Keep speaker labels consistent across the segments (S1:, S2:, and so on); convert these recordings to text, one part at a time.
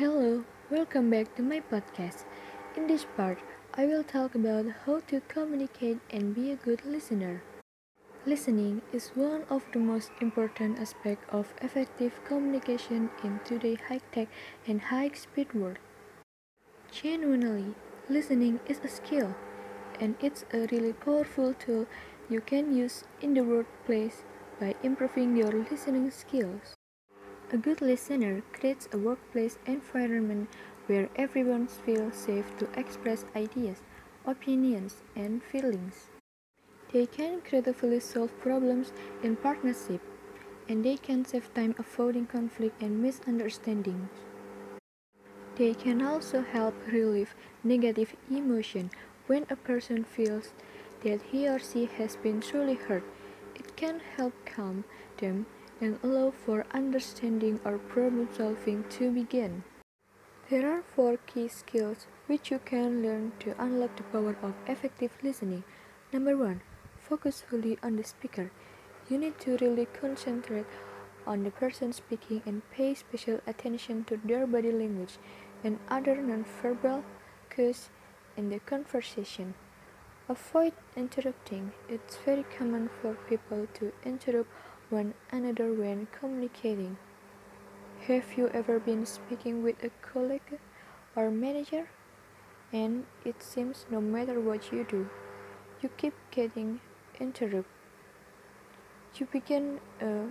S1: Hello, welcome back to my podcast. In this part, I will talk about how to communicate and be a good listener. Listening is one of the most important aspects of effective communication in today's high-tech and high-speed world. Genuinely, listening is a skill, and it's a really powerful tool you can use in the workplace by improving your listening skills. A good listener creates a workplace environment where everyone feels safe to express ideas, opinions, and feelings. They can creatively solve problems in partnership, and they can save time avoiding conflict and misunderstandings. They can also help relieve negative emotion when a person feels that he or she has been truly hurt. It can help calm them and allow for understanding or problem solving to begin. There are four key skills which you can learn to unlock the power of effective listening. Number one, focus fully on the speaker. You need to really concentrate on the person speaking and pay special attention to their body language and other nonverbal cues in the conversation. Avoid interrupting. It's very common for people to interrupt one another when communicating. Have you ever been speaking with a colleague or manager? And it seems no matter what you do, you keep getting interrupted. You begin a,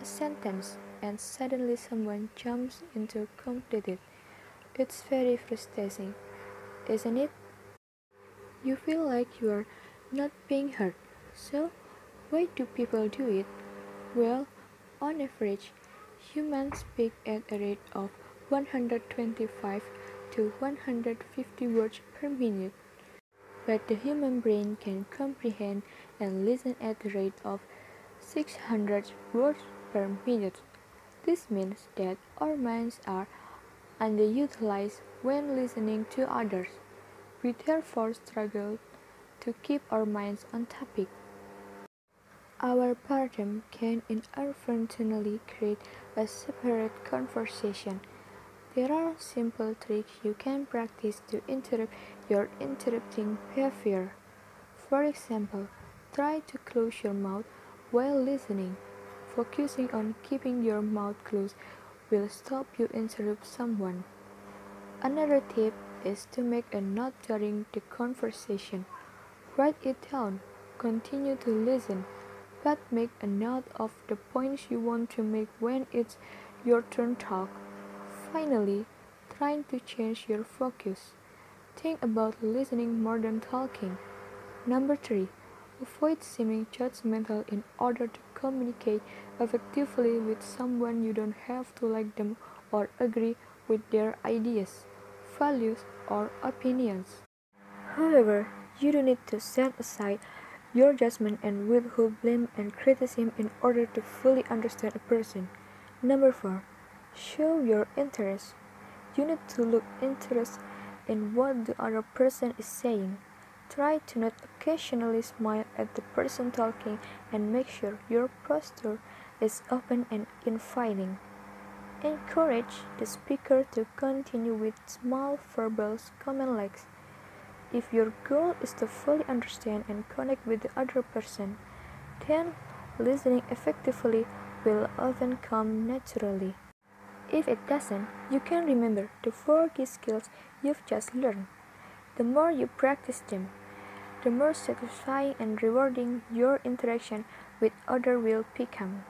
S1: a sentence and suddenly someone jumps in to complete it. It's very frustrating, isn't it? You feel like you are not being heard. So, why do people do it? Well, on average, humans speak at a rate of 125 to 150 words per minute, but the human brain can comprehend and listen at a rate of 600 words per minute. This means that our minds are underutilized when listening to others. We therefore struggle to keep our minds on topic. Our boredom can inadvertently create a separate conversation. There are simple tricks you can practice to interrupt your interrupting behavior. For example, try to close your mouth while listening. Focusing on keeping your mouth closed will stop you interrupt someone. Another tip is to make a note during the conversation. Write it down. Continue to listen but make a note of the points you want to make when it's your turn to talk. Finally, trying to change your focus. Think about listening more than talking. Number 3. Avoid seeming judgmental in order to communicate effectively with someone you don't have to like them or agree with their ideas, values, or opinions. However, you do need to set aside your judgment and withhold blame and criticism in order to fully understand a person. Number 4. Show your interest. You need to look interest in what the other person is saying. Try to not occasionally smile at the person talking and make sure your posture is open and inviting. Encourage the speaker to continue with small verbal comments like if your goal is to fully understand and connect with the other person, then listening effectively will often come naturally. If it doesn't, you can remember the four key skills you've just learned. The more you practice them, the more satisfying and rewarding your interaction with others will become.